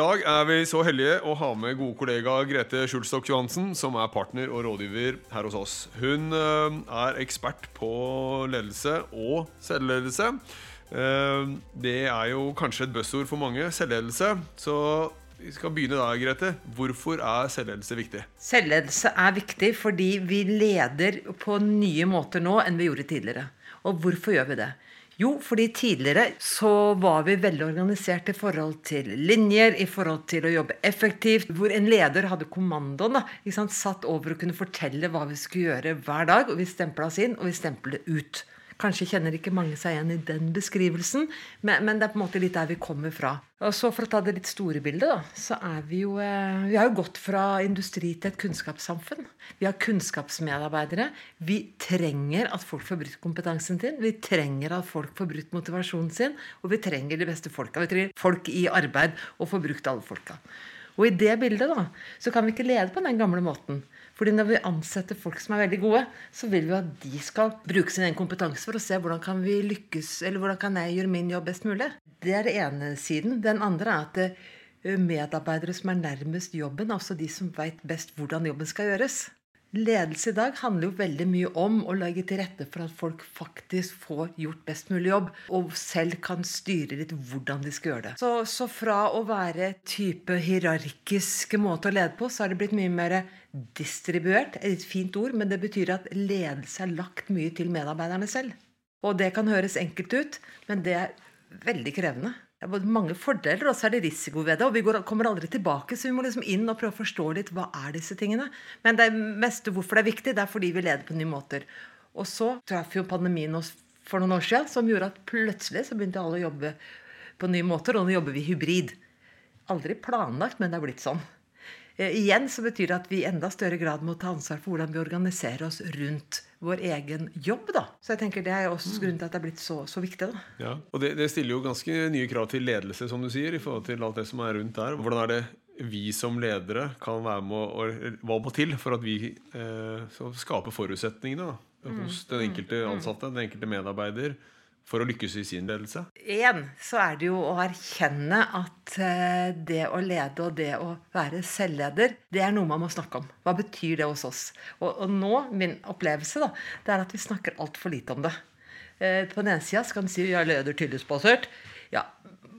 dag er vi så heldige å ha med gode kollega Grete Schulstock Johansen, som er partner og rådgiver her hos oss. Hun eh, er ekspert på ledelse og selvledelse. Eh, Det er jo kanskje et buzzord for mange, selvledelse. Så vi skal begynne da, Grete. Hvorfor er selvledelse viktig? Selvledelse er viktig fordi vi leder på nye måter nå enn vi gjorde tidligere. Og hvorfor gjør vi det? Jo, fordi tidligere så var vi veldig organisert i forhold til linjer, i forhold til å jobbe effektivt, hvor en leder hadde kommandoen. da, sant, Satt over og kunne fortelle hva vi skulle gjøre hver dag. Og vi stempla oss inn, og vi stemplet ut. Kanskje kjenner ikke mange seg igjen i den beskrivelsen, men, men det er på en måte litt der vi kommer fra. Og så For å ta det litt store bildet, da, så er vi jo eh, Vi har jo gått fra industri til et kunnskapssamfunn. Vi har kunnskapsmedarbeidere. Vi trenger at folk får brutt kompetansen sin. Vi trenger at folk får brutt motivasjonen sin. Og vi trenger de beste folka. Vi trenger folk i arbeid og får brukt alle folka. Og i det bildet da, så kan vi ikke lede på den gamle måten. Fordi når vi ansetter folk som er veldig gode, så vil vi at de skal bruke sin egen kompetanse for å se hvordan kan vi lykkes, eller hvordan kan jeg gjøre min jobb best mulig. Det er den ene siden. Den andre er at eh, medarbeidere som er nærmest jobben, altså de som veit best hvordan jobben skal gjøres. Ledelse i dag handler jo veldig mye om å legge til rette for at folk faktisk får gjort best mulig jobb, og selv kan styre litt hvordan de skal gjøre det. Så, så fra å være type hierarkiske måte å lede på, så har det blitt mye mer distribuert. Et fint ord, men det betyr at ledelse er lagt mye til medarbeiderne selv. Og det kan høres enkelt ut, men det er veldig krevende. Det er mange fordeler og så er det risiko ved det. Og vi går, kommer aldri tilbake, så vi må liksom inn og prøve å forstå litt hva er disse tingene. Men det meste hvorfor det er viktig, det er fordi vi leder på nye måter. Og så traff jo pandemien oss for noen år siden, som gjorde at plutselig så begynte alle å jobbe på nye måter, og nå jobber vi hybrid. Aldri planlagt, men det er blitt sånn. Eh, igjen så betyr det at vi i enda større grad må ta ansvar for hvordan vi organiserer oss rundt vår egen jobb. da. Så jeg tenker Det er også grunnen til at det er blitt så, så viktig. da. Ja, og det, det stiller jo ganske nye krav til ledelse, som du sier, i forhold til alt det som er rundt der. Hvordan er det vi som ledere kan være med å, hva må til for at vi eh, skal skape forutsetningene da, hos den enkelte ansatte, den enkelte medarbeider, for å lykkes i sin ledelse? Én så er det jo å erkjenne at eh, det å lede og det å være selvleder, det er noe man må snakke om. Hva betyr det hos oss? Og, og nå, min opplevelse, da, det er at vi snakker altfor lite om det. Eh, på den ene sida kan du si ja, leder tillitsbasert. Ja,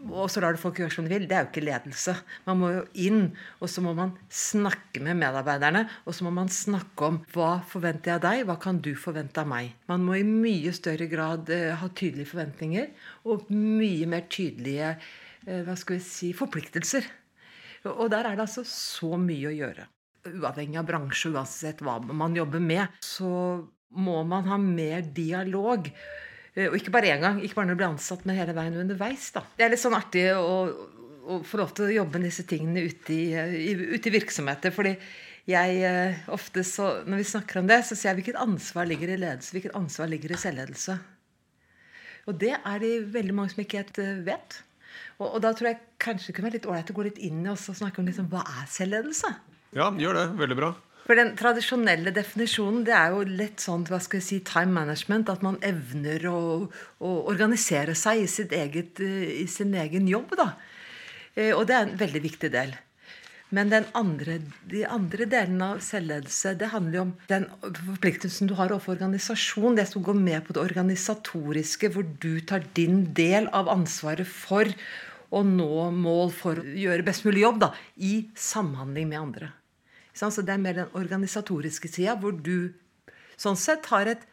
og så lar du folk gjøre som de vil. Det er jo ikke ledelse. Man må jo inn, og så må man snakke med medarbeiderne. Og så må man snakke om hva forventer jeg av deg, hva kan du forvente av meg. Man må i mye større grad eh, ha tydelige forventninger og mye mer tydelige eh, hva skal vi si, forpliktelser. Og der er det altså så mye å gjøre. Uavhengig av bransje, uansett hva man jobber med, så må man ha mer dialog. Eh, og ikke bare én gang, ikke bare når du blir ansatt, men hele veien underveis. da. Det er litt sånn artig å, å få lov til å jobbe med disse tingene ute i, i, ute i virksomheter. fordi jeg eh, ofte så, Når vi snakker om det, så sier jeg hvilket ansvar ligger i ledelse, hvilket ansvar ligger i selvledelse. Og det er det veldig mange som ikke helt eh, vet. Og, og da tror jeg kanskje det kunne være litt ålreit å gå litt inn i oss og snakke om liksom, hva er selvledelse. Ja, gjør det. Veldig bra. For den tradisjonelle definisjonen det er jo litt sånn hva skal jeg si, time management. At man evner å, å organisere seg i, eget, i, sin egen jobb. da. Eh, og det er en veldig viktig del. Men andre, de andre delene av selvledelse det handler jo om den forpliktelsen du har overfor organisasjon. Det som går med på det organisatoriske, hvor du tar din del av ansvaret for å nå mål for å gjøre best mulig jobb da, i samhandling med andre. Så det er mer den organisatoriske sida, hvor du sånn sett har et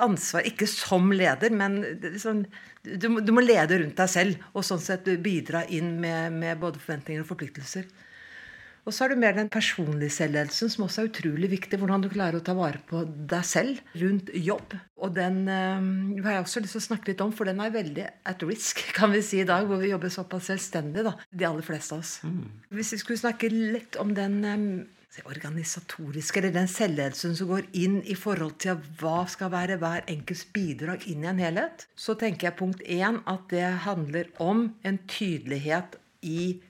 ansvar, ikke som leder, men sånn, du, du, må lede rundt deg selv og sånn sett bidra inn med, med både forventninger og forpliktelser. Og så er det mer den personlige selvledelsen, som også er utrolig viktig. Hvordan du klarer å ta vare på deg selv rundt jobb. Og den øh, har jeg også lyst til å snakke litt om, for den er veldig at risk, kan vi si i dag, hvor vi jobber såpass selvstendig, da. De aller fleste av oss. Mm. Hvis vi skulle snakke litt om den øh, organisatoriske, eller den selvledelsen som går inn i forhold til hva skal være hver enkelts bidrag inn i en helhet, så tenker jeg punkt én at det handler om en tydelighet i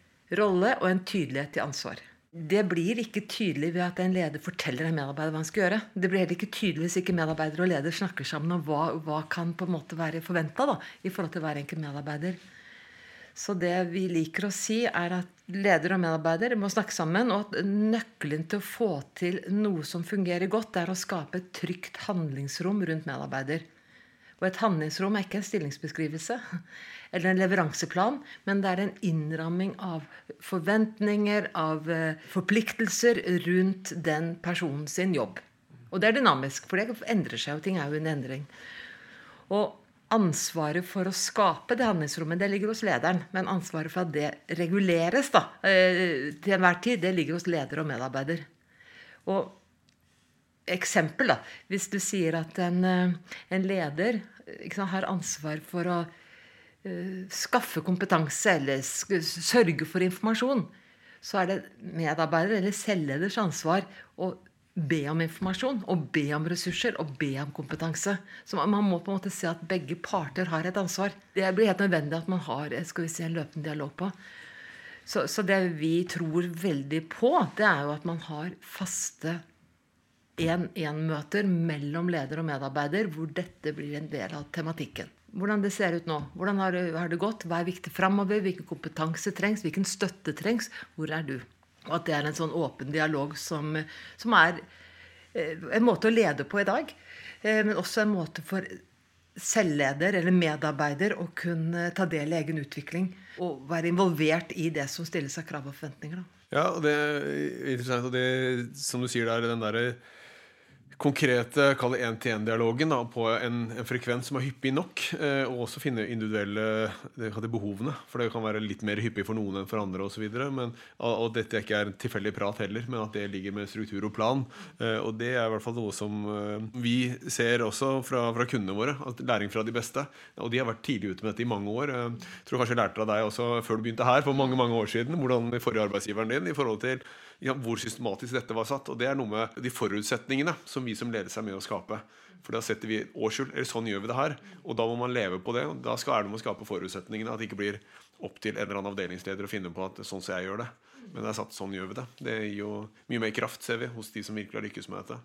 rolle og en tydelighet i ansvar. Det blir ikke tydelig ved at en leder forteller en medarbeider hva han skal gjøre. Det blir heller ikke tydelig hvis ikke medarbeider og leder snakker sammen om hva, hva kan på en måte være forventa i forhold til hver enkelt medarbeider. Så det vi liker å si, er at leder og medarbeider må snakke sammen, og at nøkkelen til å få til noe som fungerer godt, er å skape et trygt handlingsrom rundt medarbeider. Og et handlingsrom er ikke en stillingsbeskrivelse eller en leveranseplan, men det er en innramming av forventninger, av eh, forpliktelser rundt den personen sin jobb. Og det er dynamisk, for det endrer seg og Ting er jo en endring. Og ansvaret for å skape det handlingsrommet det ligger hos lederen. Men ansvaret for at det reguleres da, eh, til enhver tid, det ligger hos leder og medarbeider. Og eksempel, da. Hvis du sier at en, eh, en leder sant, har ansvar for å uh, skaffe kompetanse eller sørge for informasjon, så er det medarbeider eller selvleders ansvar å be om informasjon og be om ressurser og be om kompetanse. Så man må på en måte se at begge parter har et ansvar. Det blir helt nødvendig at man har skal vi si, en løpende dialog på. Så, så det vi tror veldig på, det er jo at man har faste én-én-møter mellom leder og medarbeider hvor dette blir en del av tematikken. Hvordan det ser ut nå. Hvordan har det, har det gått? Hva er viktig framover? Hvilken kompetanse trengs? Hvilken støtte trengs? Hvor er du? Og at det er en sånn åpen dialog som, som er eh, en måte å lede på i dag. Eh, men også en måte for selvleder eller medarbeider å kunne ta del i egen utvikling. Og være involvert i det som stilles av krav og forventninger. Da. Ja, og det er interessant. Og det som du sier der, den derre konkrete kall én-til-én-dialogen på en, en, frekvens som er hyppig nok. Eh, og også finne individuelle det, behovene. For det kan være litt mer hyppig for noen enn for andre. Og, så videre, men, og, dette ikke er en tilfeldig prat heller, men at det ligger med struktur og plan. Eh, og det er i hvert fall noe som eh, vi ser også fra, fra, kundene våre. at Læring fra de beste. Og de har vært tidlig ute med dette i mange år. Eh, tror kanskje jeg lærte av deg også før du begynte her for mange mange år siden. Hvordan forrige arbeidsgiveren din i forhold til ja, hvor systematisk dette var satt. Og det er noe med de forutsetningene som vi som ledelse er med å skape. For da setter vi årsskjul, eller sånn gjør vi det her. Og da må man leve på det. og Da skal det å skape forutsetningene. At det ikke blir opp til en eller annen avdelingsleder å finne på at sånn som jeg gjør det. Men det er satt sånn gjør vi det. Det gir jo mye mer kraft, ser vi, hos de som virkelig har lykkes med dette.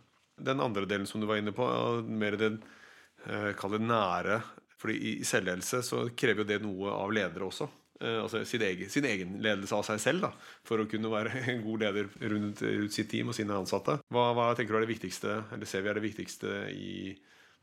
Den andre delen som du var inne på, mer den eh, kall det nære. Fordi i selvledelse så krever jo det noe av ledere også. Eh, altså sin egen, sin egen, ledelse av seg selv da, for å kunne være en god leder rundt, rundt sitt team og sine ansatte. Hva, hva, tenker du er det viktigste, eller ser vi er det viktigste i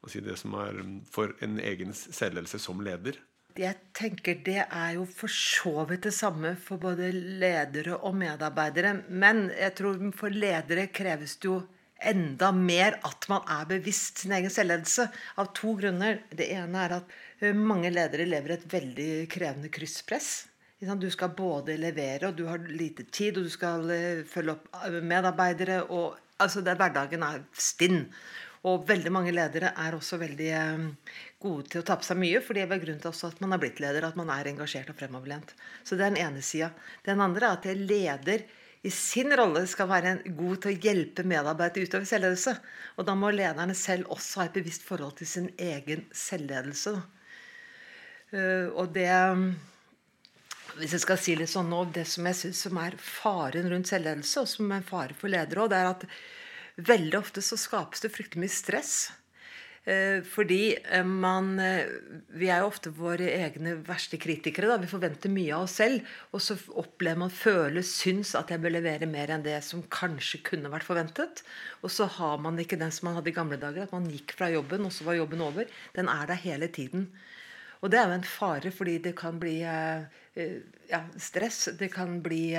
si, det som er for en egen selvledelse som leder? Jeg tenker Det er jo for så vidt det samme for både ledere og medarbeidere. Men jeg tror for ledere kreves det jo enda mer at man er bevisst sin egen selvledelse. Av to grunner. Det ene er at Eh, mange ledere lever et veldig krevende krysspress. Du skal både levere, og du har lite tid, og du skal eh, følge opp eh, medarbeidere. og altså det, Hverdagen er stinn. Og veldig mange ledere er også veldig gode til å ta på seg mye, for det er grunnen til at man har blitt leder, at man er engasjert og fremoverlent. Så det er den ene sida. Den andre er at jeg leder i sin rolle skal være god til å hjelpe medarbeidere utøve selvledelse. Og da må lederne selv også ha et bevisst forhold til sin egen selvledelse. Eh, og det hvis jeg skal si litt sånn nå, Det som jeg synes er faren rundt selvledelse, og som er en fare for ledere òg, det er at veldig ofte så skapes det fryktelig mye stress. Eh, fordi eh, man Vi er jo ofte våre egne verste kritikere. Da. Vi forventer mye av oss selv. Og så opplever man, føler, syns at jeg bør levere mer enn det som kanskje kunne vært forventet. Og så har man ikke den som man hadde i gamle dager, at man gikk fra jobben, og så var jobben over. Den er der hele tiden. Og det er jo en fare, fordi det kan bli eh, eh, ja, stress. Det kan bli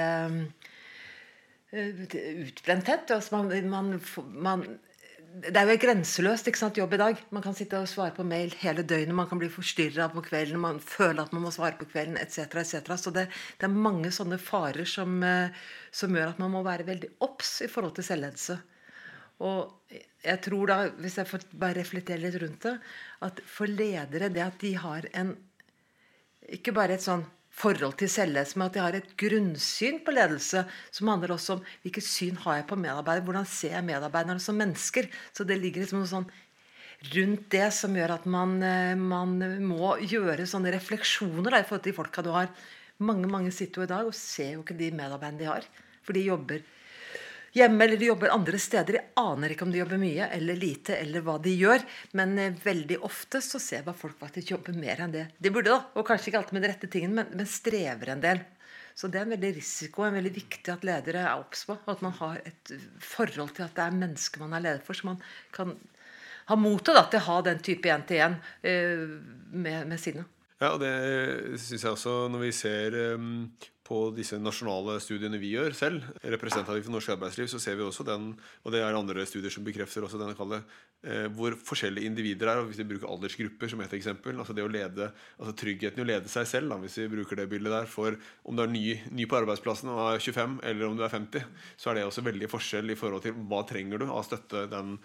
utbrenthet. Altså man, man, man, det er jo grenseløst ikke sant, jobb i dag. Man kan sitte og svare på mail hele døgnet. Man kan bli forstyrra på kvelden. Man føler at man må svare på kvelden, etc. Et Så det, det, er mange sånne farer som, som gjør at man må være veldig obs i forhold til selvledelse. Og jeg tror da, hvis jeg får bare reflektere litt rundt det, at for ledere det at de har en Ikke bare et sånn forhold til selvledelse, men at de har et grunnsyn på ledelse som handler også om hvilket syn har jeg på medarbeidere, hvordan ser jeg medarbeiderne som mennesker. Så det ligger liksom noe sånn rundt det som gjør at man, eh, man må gjøre sånne refleksjoner da, i forhold til de folka du har. Mange mange sitter jo i dag og ser jo ikke de medarbeiderne de har. For de jobber hjemme eller de jobber andre steder. Jeg aner ikke om de jobber mye eller lite, eller hva de gjør. Men eh, veldig ofte så ser jeg at folk faktisk jobber mer enn det de burde. da, Og kanskje ikke alltid med de rette tingene, men, men strever en del. Så det er en veldig risiko en veldig viktig at ledere er obs på. At man har et forhold til at det er mennesker man er leder for. Så man kan ha motet til å ha den type én-til-én med, med sine. Ja, og det syns jeg også når vi ser um, på disse nasjonale studiene vi gjør selv, representativt for norsk arbeidsliv, så ser vi også den, og det er andre studier som bekrefter også denne kallet, eh, hvor forskjellige individer er. og Hvis vi bruker aldersgrupper som et eksempel, altså det å lede, altså tryggheten i å lede seg selv, da, hvis vi bruker det bildet der, for om du er ny, ny på arbeidsplassen og er 25, eller om du er 50, så er det også veldig forskjell i forhold til hva trenger du av støtte den,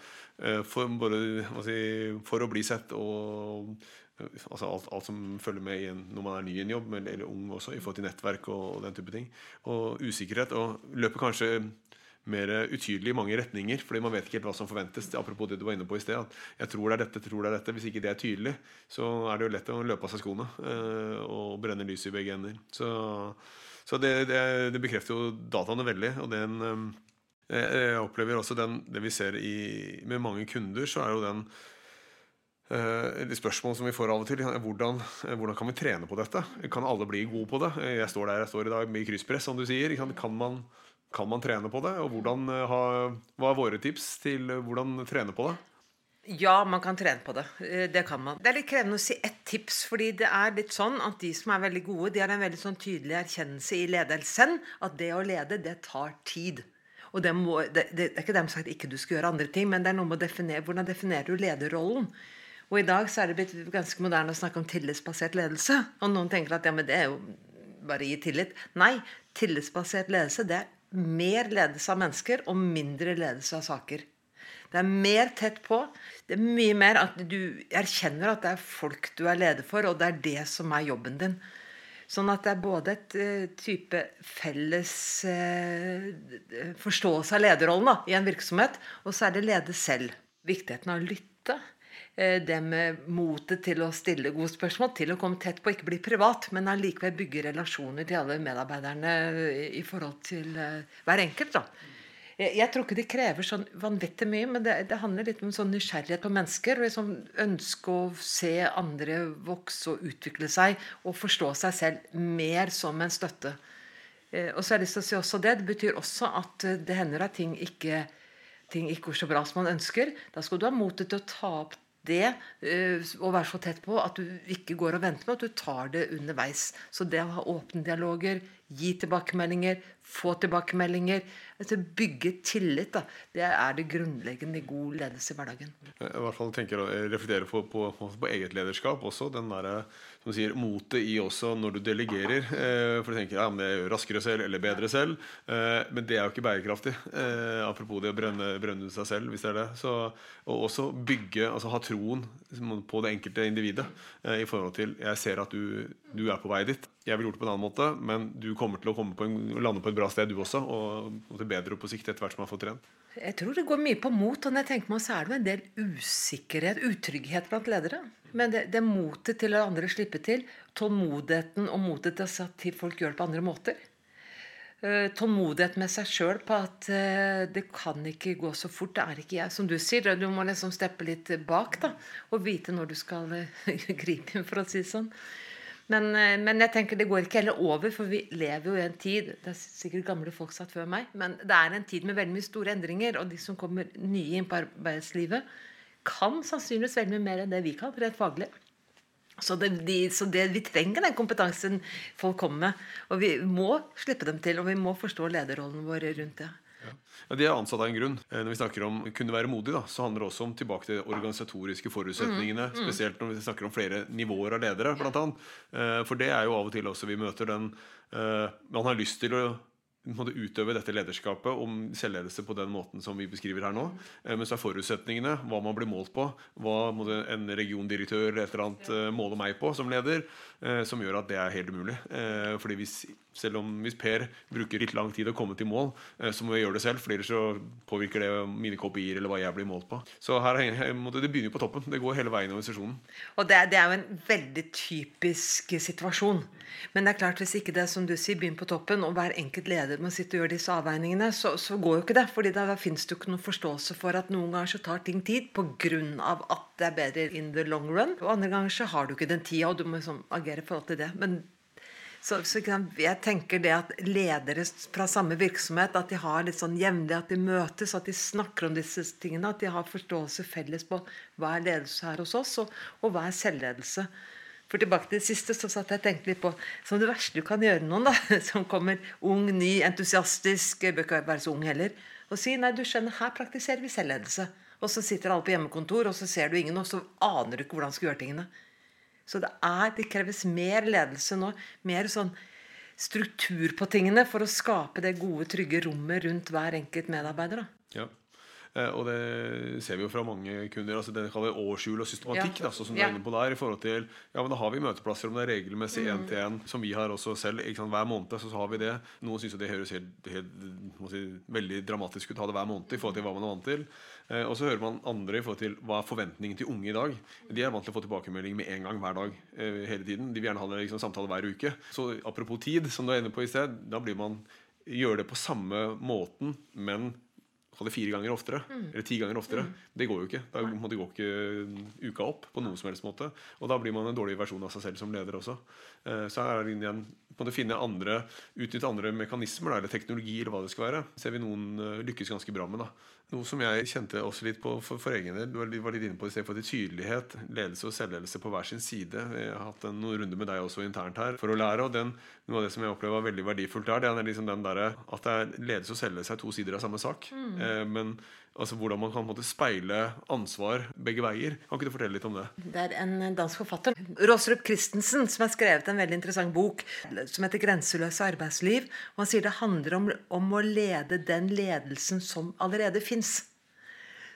eh, for, både, si, for å bli sett og altså alt, alt, som følger med en, når man er ny i en jobb, eller ung også, i forhold til nettverk og, og, den type ting. Og usikkerhet. Og løper kanskje mer utydelig i mange retninger, fordi man vet ikke helt hva som forventes. Apropos det du var inne på i sted. At jeg tror det er dette, tror det er dette. Hvis ikke det er tydelig, så er det jo lett å løpe av seg skoene øh, og brenne lyset i begge ender. Så, så det, det, det, bekrefter jo dataene veldig. og den øh, jeg opplever også den, det vi ser i, med mange kunder, så er jo den Uh, spørsmål som vi får av og til. Hvordan, uh, hvordan, kan vi trene på dette? Kan alle bli gode på det? Jeg står der jeg står i dag med krysspress, som du sier. Kan man, kan man trene på det? Og hvordan, hva er våre tips til hvordan trene på det? Ja, man kan trene på det. Det kan man. Det er litt krevende å si ett tips, fordi det er litt sånn at de som er veldig gode, de har en veldig sånn tydelig erkjennelse i ledelsen at det å lede, det tar tid. Og det, må, det, det, er ikke dermed sagt at ikke du skal gjøre andre ting, men det er noe med å definere hvordan definerer du lederrollen. Og i dag så er det blitt ganske moderne å snakke om tillitsbasert ledelse. Og noen tenker at ja, men det er jo bare å gi tillit. Nei, tillitsbasert ledelse det er mer ledelse av mennesker og mindre ledelse av saker. Det er mer tett på. Det er mye mer at du erkjenner at det er folk du er leder for, og det er det som er jobben din. Sånn at det er både et uh, type felles uh, forståelse av lederrollen da, i en virksomhet, og så er det lede selv. Viktigheten av å lytte. Eh, det med motet til å stille gode spørsmål, til å komme tett på, ikke bli privat, men allikevel bygge relasjoner til alle medarbeiderne i forhold til eh, hver enkelt. da. Jeg tror ikke det krever sånn vanvittig mye, men det, det, handler litt om sånn nysgjerrighet på mennesker. og liksom Ønske å se andre vokse og utvikle seg og forstå seg selv mer som en støtte. Eh, og så har jeg lyst til å si også det. Det betyr også at det hender at ting ikke, ting ikke går så bra som man ønsker. Da skal du ha motet til å ta opp det uh, å være så tett på at du ikke går og venter med at du tar det underveis. Så det å ha åpne dialoger, gi tilbakemeldinger, få tilbakemeldinger, altså bygge tillit, da, det er det grunnleggende i god ledelse i hverdagen. I hvert fall tenker å reflektere på, på, på, eget lederskap også. den der, som du sier, Motet i også når du delegerer. Eh, for du tenker ja, men jeg gjør raskere selv eller bedre selv. Eh, men det er jo ikke bærekraftig. Eh, apropos det å brenne, brenne seg selv, hvis det er det. Så, og også bygge, altså ha troen på det enkelte individet i forhold til Jeg ser at du, du er på vei dit. Jeg ville gjort det på en annen måte, men du kommer til å på en, lande på et bra sted, du også. Og, og til bedre på sikt etter hvert som du har fått trent. Jeg tror det går mye på mot. Og når jeg tenker meg så er det jo en del usikkerhet, utrygghet blant ledere. Men det, det er motet til å andre slippe til. Tålmodigheten og motet til å se at folk gjør det på andre måter. Uh, tålmodighet med seg sjøl på at uh, det kan ikke gå så fort. Det er ikke jeg. Som du sier, du må liksom steppe litt bak da, og vite når du skal uh, gripe inn, for å si det sånn. Men, eh, men, jeg tenker det går ikke heller over, for vi lever jo i en tid Det er sikkert gamle folk satt før meg, men det er en tid med veldig mye store endringer. Og de som kommer nye inn på arbeidslivet, kan sannsynligvis veldig mye mer enn det vi kan, rent faglig. Så, det, de, så det, vi trenger den kompetansen folk kommer med. Og vi må slippe dem til, og vi må forstå lederrollen vår rundt det. Ja, De er ansatt av en grunn. Eh, når vi snakker om kunne være modig, da, så handler det også om tilbake til de organisatoriske forutsetningene. Mm, mm. Spesielt når vi snakker om flere nivåer av ledere, blant annet. Eh, for det er jo av og til også vi møter den uh, Man har lyst til å måtte utøve dette lederskapet om selvledelse på den måten som vi beskriver her nå. Eh, men så er forutsetningene hva man blir målt på, hva en regiondirektør eller et eller annet måler meg på som leder, eh, som gjør at det er helt umulig. Fordi hvis, selv om hvis Per bruker litt lang tid å komme til mål, så må jeg gjøre det selv, for ellers så påvirker det mine kopier eller hva jeg blir målt på. Så her, det begynner jo på toppen. Det går hele veien i sesjonen. Og det, det er jo en veldig typisk situasjon. Men det er klart hvis ikke det som du sier, begynner på toppen, og hver enkelt leder må sitte og gjøre disse avveiningene, så, så går jo ikke det. fordi da, fins det jo ikke noen forståelse for at noen ganger så tar ting tid pga. at det er bedre in the long run. Og andre ganger så har du ikke den tida, og du må liksom agere i forhold til det. Men Så, så jeg tenker det at ledere fra samme virksomhet at de har litt sånn jevnlig at de møtes, at de snakker om disse tingene. At de har forståelse felles på hva er ledelse her hos oss, og, og hva er selvledelse. For tilbake til det siste så satt jeg tenkte litt på som det verste du kan gjøre noen, da, som kommer ung, ny, entusiastisk, bør ikke være så ung heller, og si nei, du skjønner, her praktiserer vi selvledelse. Og så sitter alle på hjemmekontor, og så ser du ingen, og så aner du ikke hvordan du skal gjøre tingene. Så det, er, det kreves mer ledelse nå. Mer sånn struktur på tingene for å skape det gode, trygge rommet rundt hver enkelt medarbeider. Da. Ja. Eh, og det ser vi jo fra mange kunder. altså Det kaller årshjul og systematikk. Ja. Da, som ja. du er inne på der, i forhold til, ja, men Da har vi møteplasser om det er regelmessig én mm. til én, som vi har også selv. ikke sant, Hver måned så, så har vi det. Noen syns det høres helt, helt si, veldig dramatisk ut å ha det hver måned i forhold til hva man er vant til. Eh, og så hører man andre i forhold til hva er forventningen til unge i dag. De er vant til å få tilbakemelding med en gang hver dag. Eh, hele tiden. De vil gjerne ha liksom, samtale hver uke. Så apropos tid, som du er inne på i sted, da blir man gjør det på samme måten, men det fire ganger oftere. Mm. Eller ti ganger oftere. Mm. Det går jo ikke. Da må det gå ikke uka opp på noen som helst måte. Og da blir man en dårlig versjon av seg selv som leder også. Eh, så er det igjen på å finne andre, utnytte andre mekanismer eller teknologi eller hva det skal være. ser vi noen eh, lykkes ganske bra med. da noe som jeg kjente også litt på for, for egen del. Du var litt inne på det stedet for til tydelighet, ledelse og selvledelse på hver sin side. Jeg har hatt en, noen runder med deg også internt her for å lære. og den, Noe av det som jeg opplever var veldig verdifullt der, det er liksom den der, at det er ledelse og selvledelse er to sider av samme sak. Mm. Eh, men Altså Hvordan man kan måte, speile ansvar begge veier. Kan ikke du fortelle litt om det? Det er en dansk forfatter, Råsrup Christensen, som har skrevet en veldig interessant bok som heter 'Grenseløse arbeidsliv'. Og Han sier det handler om, om å lede den ledelsen som allerede fins.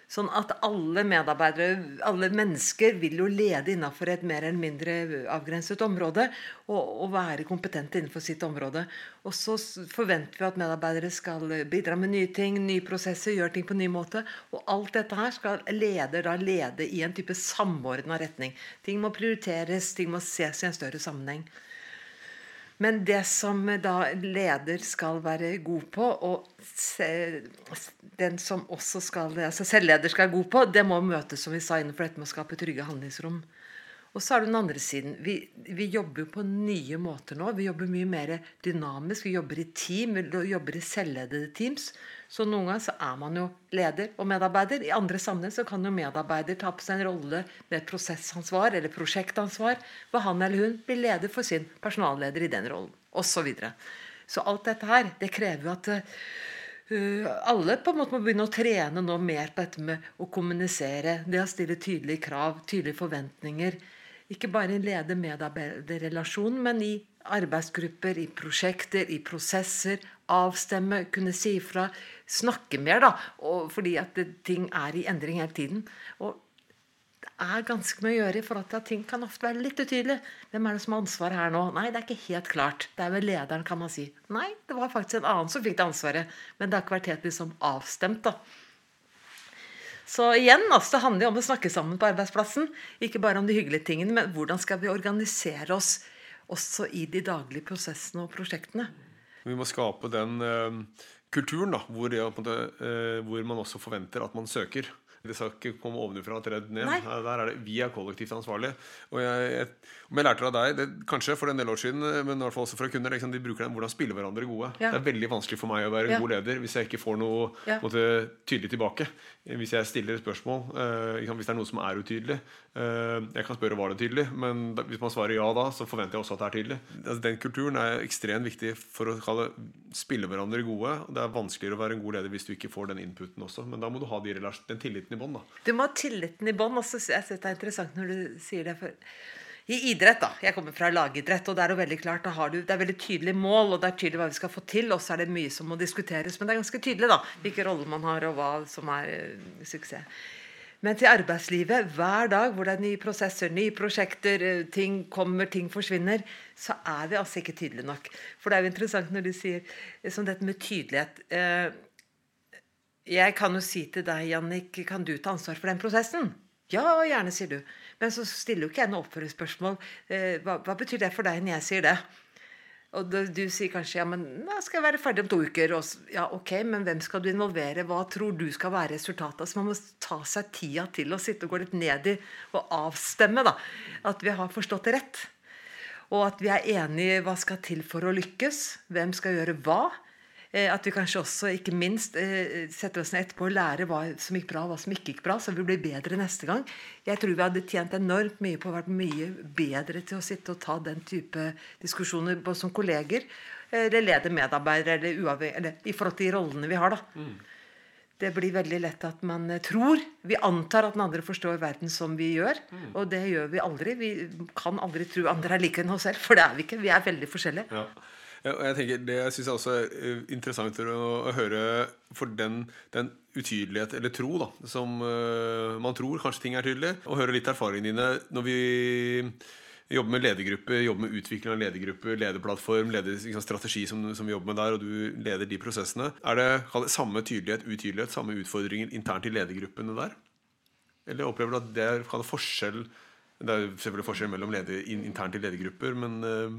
Sånn at alle medarbeidere, alle mennesker, vil jo lede innenfor et mer eller mindre avgrenset område. Og, og, være kompetente innenfor sitt område. Og så forventer vi at medarbeidere skal bidra med nye ting, nye prosesser, gjøre ting på en ny måte. Og alt dette her skal leder da lede i en type samordna retning. Ting må prioriteres, ting må ses i en større sammenheng. Men det som da leder skal være god på, og den som også skal, altså selvleder skal være god på, det må møtes som vi sa innenfor dette med å skape trygge handlingsrom. Og så er det den andre siden. Vi, vi, jobber på nye måter nå. Vi jobber mye mer dynamisk. Vi jobber i team, vi jobber i selvledede teams. Så noen ganger så er man jo leder og medarbeider. I andre sammenheng så kan jo medarbeider ta på seg en rolle med prosessansvar eller prosjektansvar, hvor han eller hun blir leder for sin personalleder i den rollen, osv. Så, videre. så alt dette her, det krever jo at uh, alle på en måte må begynne å trene nå mer på dette med å kommunisere. Det å stille tydelige krav, tydelige forventninger ikke bare i leder-medarbeiderrelasjon, men i arbeidsgrupper, i prosjekter, i prosesser. Avstemme, kunne si ifra. Snakke mer, da. fordi at ting er i endring hele tiden. Og det er ganske mye å gjøre til at ting kan ofte være litt utydelige. Hvem er det som har ansvaret her nå? Nei, det er ikke helt klart. Det er vel lederen, kan man si. Nei, det var faktisk en annen som fikk det ansvaret. Men det har ikke vært helt liksom avstemt, da. Så igjen, altså, det handler jo om å snakke sammen på arbeidsplassen. Ikke bare om de hyggelige tingene, men hvordan skal vi organisere oss også i de daglige prosessene og prosjektene. Vi må skape den uh, kulturen da, hvor, det, måte, uh, hvor man også forventer at man søker. Det skal ikke komme ovenfra og tredd ned. Nei. Der er det, Vi er kollektivt ansvarlige. Og jeg, jeg, om jeg lærte det av deg, det, kanskje for en del år siden, men i hvert fall også fra kunder, liksom, de bruker den hvordan spille hverandre gode. Ja. Det er veldig vanskelig for meg å være ja. god leder hvis jeg ikke får noe ja. måte, tydelig tilbake. Hvis jeg stiller spørsmål, uh, hvis det er noe som er utydelig. Uh, jeg kan spørre var det tydelig, men da, hvis man svarer ja da, så forventer jeg også at det er tydelig. Altså, den kulturen er ekstremt viktig for å kalle spille hverandre gode. Det er vanskeligere å være en god leder hvis du ikke får den inputen også. Men da må du ha de den tilliten i bånn. Du må ha tilliten i bånn. Jeg synes det er interessant når du sier det. for i idrett, da. Jeg kommer fra lagidrett, og det er jo veldig klart, du, det er veldig tydelig mål, og det er tydelig hva vi skal få til. Og så er det mye som må diskuteres, men det er ganske tydelig da, hvilke roller man har, og hva som er uh, suksess. Men til arbeidslivet, hver dag hvor det er nye prosesser, nye prosjekter, eh, ting kommer, ting forsvinner, så er vi altså ikke tydelige nok. For det er jo interessant når du sier eh, som dette med tydelighet. Jeg kan jo si til deg, Jannik, kan du ta ansvar for den prosessen? Ja, gjerne, sier du. Men så stiller jo ikke jeg noe oppfølgingsspørsmål. Eh, hva, hva, betyr det for deg når jeg sier det? Og du, sier kanskje ja, men da skal jeg være ferdig om to uker. Og, ja, ok, Men hvem skal du involvere? Hva tror du skal være resultatet? Så man må ta seg tida til å sitte og gå litt ned i og avstemme da, at vi har forstått det rett. Og at vi er enige hva skal til for å lykkes. Hvem skal gjøre hva. Eh, at vi kanskje også, ikke minst, eh, setter oss ned etterpå og lærer hva som gikk bra og hva som ikke gikk bra, så vi blir bedre neste gang. Jeg tror vi hadde tjent enormt mye på å vært mye bedre til å sitte og ta den type diskusjoner både som kolleger eller lede medarbeidere, eller, eller, i forhold til de rollene vi har. da. Mm. Det blir veldig lett at man tror Vi antar at den andre forstår verden som vi gjør. Mm. Og det gjør vi aldri. Vi kan aldri tro andre er like enn oss selv, for det er vi ikke. Vi er veldig forskjellige. Ja. Og jeg tenker, Det jeg også er eh, interessant å, å høre for den, den, utydelighet, eller tro, da, som uh, man tror kanskje ting er tydelig, og høre litt erfaringene dine når vi jobber med ledergruppe, jobber med utvikling av ledergruppe, lederplattform, leder, liksom, strategi som, som, vi jobber med der, og du leder de prosessene. Er det, det samme tydelighet, utydelighet, samme utfordringer internt i ledergruppene der? Eller opplever du at det kan det forskjell Det er selvfølgelig forskjell mellom leder, internt i ledergrupper, men uh,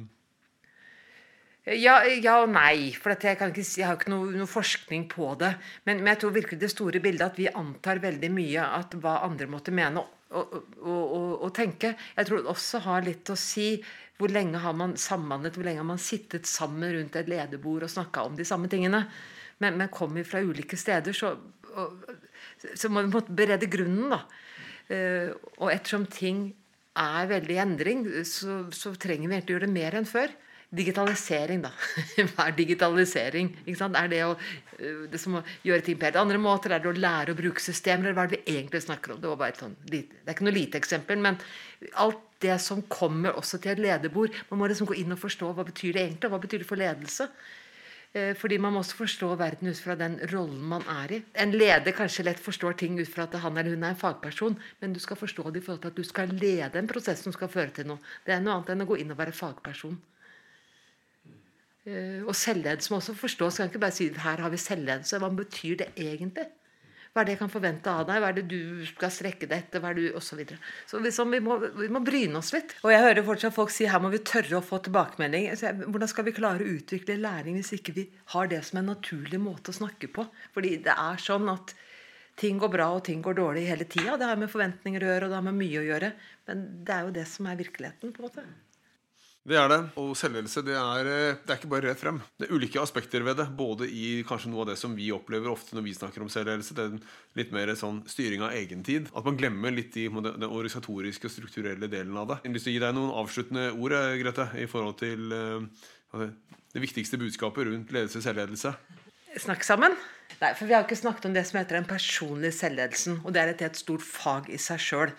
ja, ja, og nei. For jeg, ikke, jeg, har ikke noe, noe forskning på det. Men, men, jeg tror virkelig det store bildet at vi antar veldig mye at hva andre måtte mene og, tenke. Jeg tror det også har litt å si hvor lenge har man samhandlet, hvor lenge har man sittet sammen rundt et lederbord og snakka om de samme tingene. Men, men kommer vi fra ulike steder, så, så må vi berede grunnen, da. Uh, og ettersom ting er veldig i endring, så, så trenger vi egentlig gjøre det mer enn før. Digitalisering, da. Hva er digitalisering? Er det, å, øh, det som å gjøre ting på helt andre måter? Er det å lære å bruke systemer? Eller hva er det vi egentlig snakker om? Det, var bare et sånt, det er ikke noe lite eksempel, men alt det som kommer også til et lederbord Man må liksom gå inn og forstå hva betyr det egentlig, og hva betyr det for ledelse? Eh, fordi man må også forstå verden ut fra den rollen man er i. En leder kanskje lett forstår ting ut fra at han eller hun er en fagperson, men du skal forstå det i forhold til at du skal lede en prosess som skal føre til noe. Det er noe annet enn å gå inn og være fagperson. Eh, og selvledelse må også forstås. Kan ikke bare si her har vi selvledelse. Hva betyr det egentlig? Hva er det jeg kan forvente av deg? Hva er det du skal strekke deg etter? Hva er du, og så. Så liksom, vi, må, vi må bryne oss litt. Og jeg hører fortsatt folk si her må vi tørre å få tilbakemelding. Hvordan skal vi klare å utvikle læring hvis ikke vi har det som en naturlig måte å snakke på? Fordi det er sånn at ting går bra og ting går dårlig hele tida. Det har med forventninger å gjøre, og det har med mye å gjøre. Men det er jo det som er virkeligheten. på en måte. Det er det. Og selvledelse det er, eh, det er, ikke bare rett frem. Det er ulike aspekter ved det. Både i kanskje noe av det som vi opplever ofte når vi snakker om selvledelse. Den litt mer sånn styring av egentid. At man glemmer litt i den organisatoriske og strukturelle delen av det. Jeg har lyst til å gi deg noen avsluttende ord, eh, Grete, i forhold til uh, det viktigste budskapet rundt ledelse og selvledelse. Snakk sammen. Nei, for Vi har ikke snakket om det som heter den personlige selvledelsen. Og det er et helt stort fag i seg sjøl.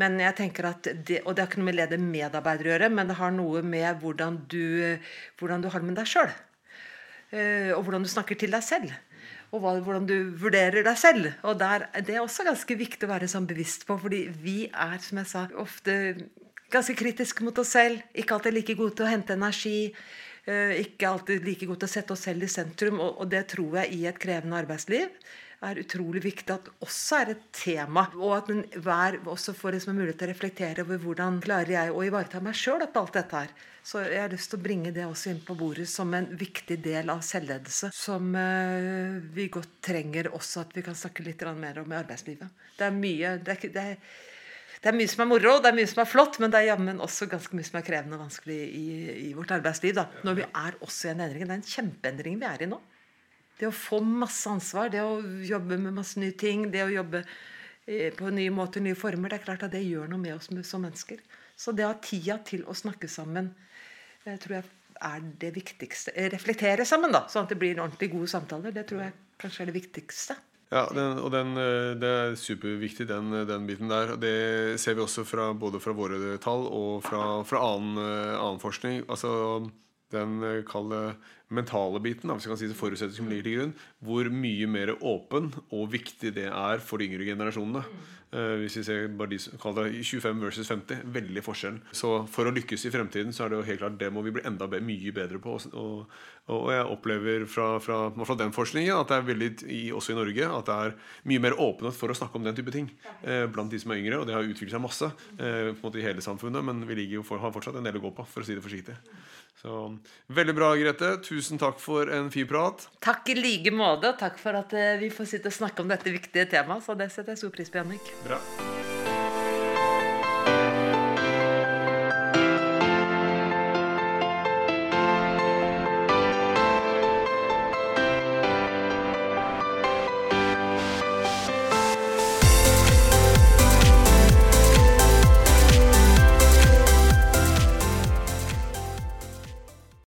Men jeg tenker at det, Og det har ikke noe med lede medarbeidere å gjøre, men det har noe med hvordan du, hvordan du har det med deg sjøl. Eh, og hvordan du snakker til deg selv. Og hvordan du vurderer deg selv. Og der, Det er også ganske viktig å være sånn bevisst på, fordi vi er, som jeg sa, ofte ganske kritiske mot oss selv. Ikke alltid like gode til å hente energi. Eh, ikke alltid like godt å sette oss selv i sentrum. Og, det tror jeg i et krevende arbeidsliv er utrolig viktig at også er et tema. Og at hver også får liksom mulighet til å reflektere over hvordan klarer jeg å ivareta meg sjøl etter alt dette her. Så jeg har lyst til å bringe det også inn på bordet som en viktig del av selvledelse. Som uh, vi godt trenger også at vi kan snakke litt mer om i arbeidslivet. Det er mye det er, det er, det er mye som er moro, det er mye som er flott, men det er jammen også ganske mye som er krevende og vanskelig i, i vårt arbeidsliv. Da. Når vi er også i en endring. Det er en kjempeendring vi er i nå. Det å få masse ansvar, det å jobbe med masse nye ting, det å jobbe eh, på nye måter, nye former, det er klart at det gjør noe med oss som mennesker. Så det å ha tida til å snakke sammen eh, tror jeg er det viktigste. Eh, reflektere sammen, da, sånn at det blir ordentlig gode samtaler. Det tror jeg kanskje er det viktigste. Ja, den, og den, det er superviktig, den, den, biten der. Det ser vi også fra, både fra våre tall og fra, fra annen, annen, forskning. Altså den kalde mentale biten, hvis jeg kan si det som ligger til grunn, hvor mye mer åpen og viktig det er for de yngre generasjonene. Uh, hvis vi ser bare de, kall det 25 versus 50, veldig forskjell. Så for å lykkes i fremtiden så er det jo helt klart det må vi bli enda mye bedre på. Og, og, jeg opplever fra, fra, fra, den forskningen at det er veldig, også i Norge at det er mye mer åpenhet for å snakke om den type ting uh, blant de som er yngre. Og det har utviklet seg masse på en måte i hele samfunnet, men vi ligger jo for, har fortsatt en del å gå på, for å si det forsiktig. Så Veldig bra, Grete. Tusen takk for en fin prat. Takk i like måte. Takk for at eh, vi får sitte og snakke om dette viktige temaet. Så det setter jeg stor pris på, Jannik. Bra.